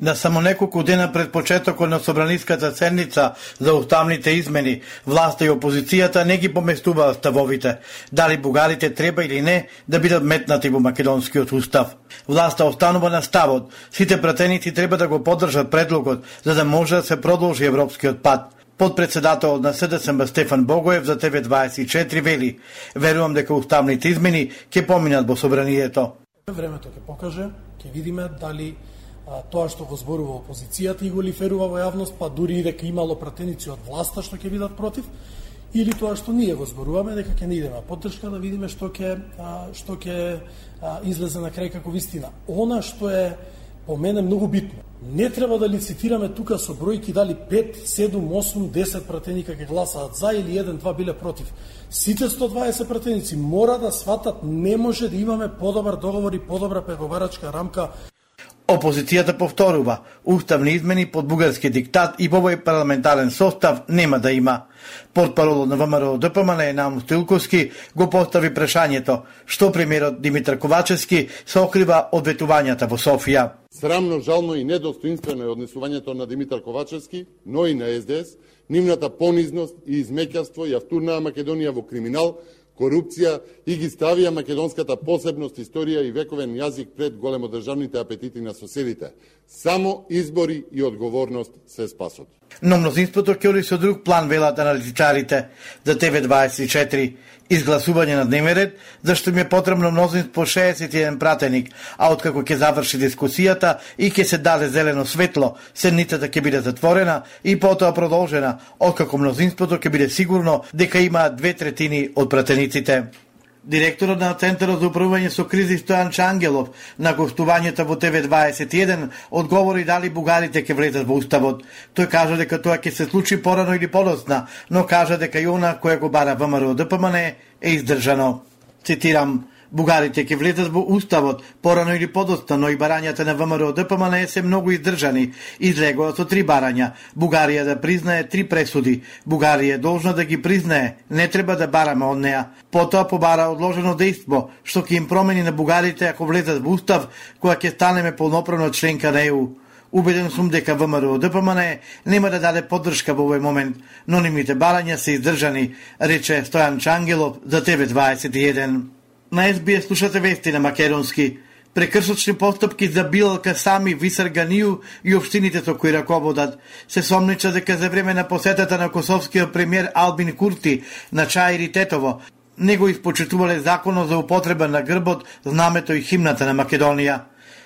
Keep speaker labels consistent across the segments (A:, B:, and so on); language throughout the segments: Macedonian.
A: На само неколку дена пред почетокот на собраниската седница за уставните измени, власта и опозицијата не ги поместуваат ставовите, дали бугарите треба или не да бидат метнати во македонскиот устав. Власта останува на ставот, сите пратеници треба да го поддржат предлогот за да може да се продолжи европскиот пат. Подпредседателот на СДСМ Стефан Богоев за ТВ24 вели Верувам дека уставните измени ќе поминат во собранието.
B: Времето ќе покаже, ќе видиме дали тоа што го зборува опозицијата и го лиферува во јавност, па дури и дека имало пратеници од власта што ќе бидат против, или тоа што ние го зборуваме дека ќе не идеме поддршка да видиме што ќе што ќе излезе на крај како вистина. Она што е по мене многу битно. Не треба да лицитираме тука со бројки дали 5, 7, 8, 10 пратеника ќе гласаат за или 1, 2 биле против. Сите 120 пратеници мора да сватат не може да имаме подобар договор и подобра преговарачка рамка
A: Опозицијата повторува, уставни измени под бугарски диктат и повој парламентарен состав нема да има. Портпаролот на ВМРО ДПМН Наум Стилковски го постави прашањето што премиерот Димитар Ковачевски се окрива од ветувањата во Софија.
C: Срамно, жално и недостоинствено е однесувањето на Димитар Ковачевски, но и на СДС, нивната понизност и измеќавство ја втурнаа Македонија во криминал корупција и ги ставија македонската посебност, историја и вековен јазик пред големодржавните апетити на соседите. Само избори и одговорност се спасот.
A: Но мнозинството ќе со друг план велат аналитичарите за ТВ24 изгласување на дневен ред, зашто ми е потребно мнозинство по 61 пратеник, а откако ќе заврши дискусијата и ќе се даде зелено светло, седницата ќе биде затворена и потоа продолжена, откако мнозинството ќе биде сигурно дека има две третини од пратениците. Директорот на Центарот за управување со кризи Стојан Чангелов на гостувањето во ТВ21 одговори дали бугарите ќе влезат во уставот. Тој кажа дека тоа ќе се случи порано или подоцна, но кажа дека и она која го бара ВМРО ДПМН е издржано. Цитирам, Бугарите ќе влезат во уставот порано или подостано но и барањата на ВМРО ДПМН се многу издржани. Излегоа со три барања. Бугарија да признае три пресуди. Бугарија е должна да ги признае, не треба да бараме од неа. Потоа побара одложено дејство, што ќе им промени на бугарите ако влезат во устав, која ќе станеме полноправно членка на ЕУ. Убеден сум дека ВМРО ДПМН нема да даде поддршка во овој момент, но нимите барања се издржани, рече Стојан Чангелов за ТВ21. На СБС слушате вести на македонски. Прекршочни постапки за Билалка сами Висарганију и општините со кои раководат се сомнича дека за време на посетата на косовскиот премиер Албин Курти на Чаири Тетово него испочитувале законот за употреба на грбот, знамето и химната на Македонија.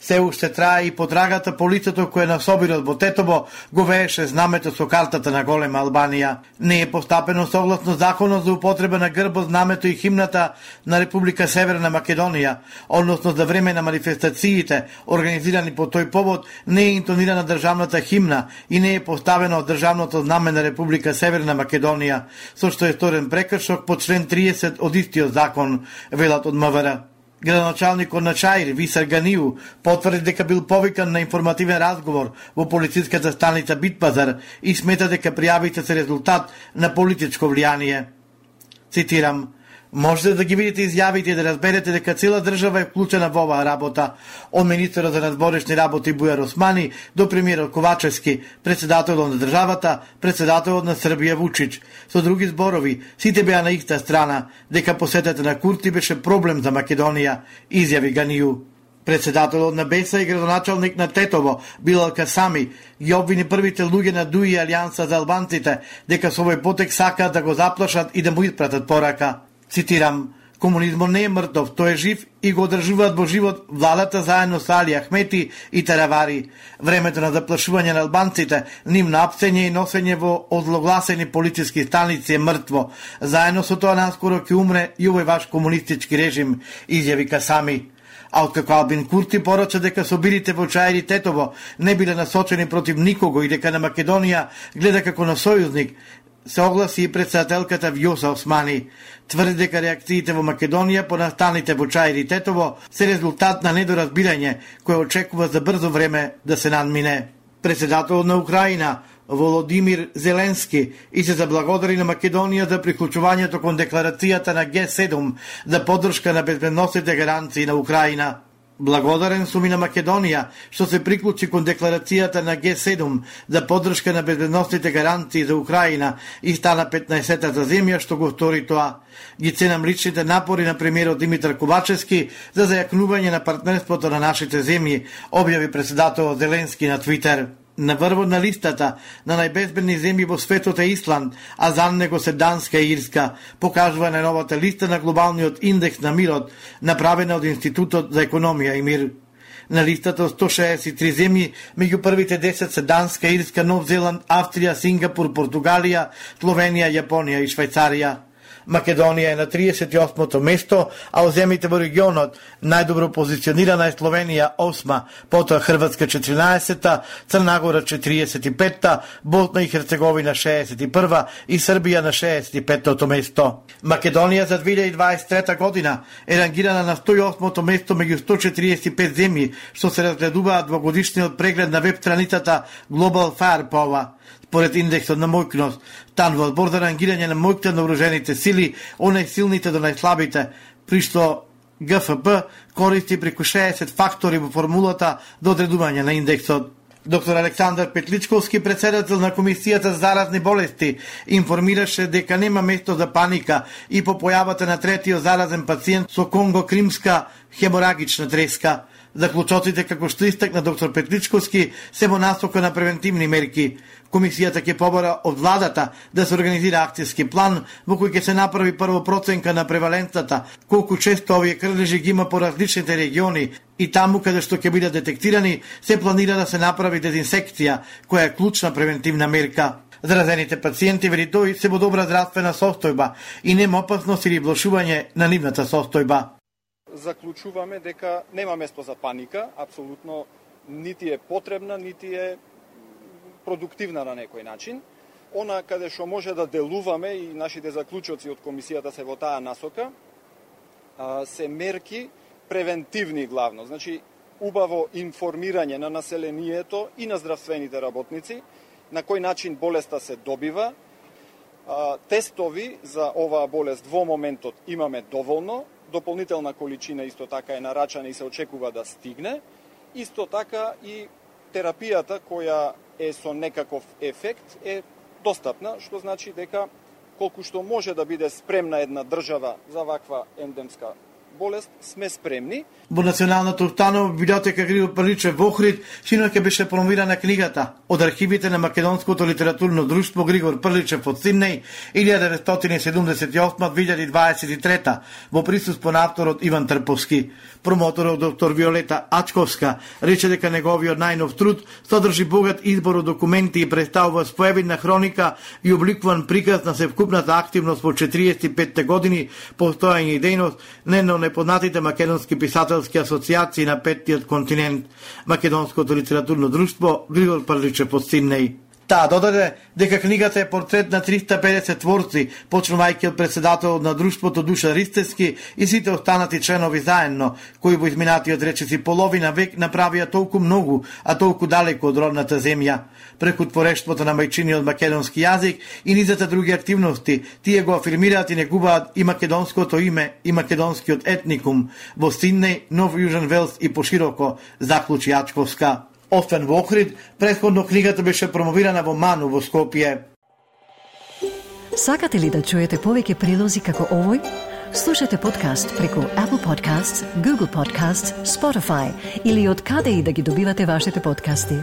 A: Се уште трае и потрагата по лицето кое на собирот во Тетово го вееше знамето со картата на Голема Албанија. Не е постапено согласно законот за употреба на грбо знамето и химната на Република Северна Македонија, односно за време на манифестациите организирани по тој повод не е интонирана државната химна и не е поставено државното знаме на Република Северна Македонија, со што е сторен прекршок по член 30 од истиот закон, велат од МВР. Градоначалникот на Чаир, Висар Ганиу, потврди дека бил повикан на информативен разговор во полициската станица Битпазар и смета дека пријавите се резултат на политичко влијание. Цитирам, Можете да ги видите изјавите и да разберете дека цела држава е вклучена во оваа работа. Од министерот за надворешни работи Бујар Османи до премиерот Ковачевски, председателот на државата, председателот на Србија Вучич. Со други зборови, сите беа на иста страна, дека посетата на Курти беше проблем за Македонија, изјави Ганију. Председателот на Беса и градоначалник на Тетово, Билал Касами, ги обвини првите луѓе на Дуи Алијанса за албанците, дека со овој потек сакаат да го заплашат и да му испратат порака. Цитирам, Комунизмот не е мртов, тој е жив и го одржуваат во живот владата заедно со Али Ахмети и Таравари. Времето на заплашување на албанците, ним на апсење и носење во одлогласени политички станици е мртво. Заедно со тоа наскоро ќе умре и овој ваш комунистички режим, изјави Касами. А откако Албин Курти порача дека собирите во Чајри Тетово не биле насочени против никого и дека на Македонија гледа како на сојузник, се огласи и председателката Вјоса Османи. Тврди дека реакциите во Македонија по настаните во Чајри Тетово се резултат на недоразбирање кое очекува за брзо време да се надмине. Председателот на Украина Володимир Зеленски и се заблагодари на Македонија за приклучувањето кон декларацијата на Г7 за поддршка на безбедносните гаранции на Украина. Благодарен сум и на Македонија, што се приклучи кон декларацијата на Г7 за поддршка на безбедносните гаранции за Украина и стана 15-та земја што го втори тоа. Ги ценам личните напори на премиерот Димитар Кубачевски за зајакнување на партнерството на нашите земји, објави председател Зеленски на Твитер на врвот на листата на најбезбедни земји во светот е Исланд, а за него се Данска и Ирска, покажува на новата листа на глобалниот индекс на мирот, направена од Институтот за економија и мир. На листата 163 земји, меѓу првите 10 се Данска, Ирска, Нов Зеланд, Австрија, Сингапур, Португалија, Словенија, Јапонија и Швајцарија. Македонија е на 38-то место, а во земите во регионот најдобро позиционирана е Словенија 8 потоа Хрватска 14-та, Црнагора 45-та, Босна и Херцеговина 61-та и Србија на 65-то место. Македонија за 2023 година е рангирана на 108-то место меѓу 145 земји, што се разгледуваат во годишниот преглед на веб страницата Global Firepower. Според индексот на мојкност, тан во одбор за рангирање на мојкта на вооружените сили, од најсилните до најслабите, при што ГФБ користи преку 60 фактори во формулата до одредување на индексот. Доктор Александар Петличковски, председател на Комисијата за заразни болести, информираше дека нема место за паника и по појавата на третиот заразен пациент со Конго-Кримска хеморагична треска. Заклучоците, како што истакна доктор Петличковски, се во насока на превентивни мерки. Комисијата ќе побара од владата да се организира акцијски план во кој ќе се направи прво проценка на преваленцата, колку често овие крдежи ги има по различните региони и таму каде што ќе бидат детектирани, се планира да се направи дезинсекција, која е клучна превентивна мерка. Заразените пациенти вели тој се во добра здравствена состојба и нема опасност или блошување на нивната состојба.
D: Заклучуваме дека нема место за паника, апсолутно нити е потребна, нити е продуктивна на некој начин. Она каде што може да делуваме и нашите заклучоци од комисијата се во таа насока, се мерки превентивни главно. Значи, убаво информирање на населението и на здравствените работници, на кој начин болеста се добива, тестови за оваа болест во моментот имаме доволно, дополнителна количина исто така е нарачана и се очекува да стигне, исто така и терапијата која е со некаков ефект е достапна, што значи дека колку што може да биде спремна една држава за ваква ендемска болест, сме спремни.
A: Во Националната установа библиотека Григор Прличев во Охрид синоќа беше промовирана книгата од архивите на Македонското литературно друштво Григор Прличев од Сиднеј 1978-2023 во присуство на авторот Иван Трповски. Промоторот доктор Виолета Ачковска рече дека неговиот најнов труд содржи богат избор од документи и представува споевидна хроника и обликуван приказ на севкупната активност во 45 години постојање и дејност не на непознатите македонски писателски асоциации на петтиот континент, Македонското литературно друштво, Григор Парличе под Сиднеј. Таа додаде дека книгата е портрет на 350 творци, почнувајќи од председател на друштвото Душа Ристевски и сите останати членови заедно, кои во изминатиот речиси половина век направија толку многу, а толку далеко од родната земја. Преку творештвото на мајчиниот македонски јазик и низата други активности, тие го афирмираат и негуваат и македонското име и македонскиот етникум во Сиднеј, Нов Јужен Велс и пошироко, заклучи Ачковска. Освен во Охрид, предходно книгата беше промовирана во Ману во Скопје.
E: Сакате ли да чуете повеќе прилози како овој? Слушате подкаст преку Apple Podcasts, Google Podcasts, Spotify или од каде и да ги добивате вашите подкасти.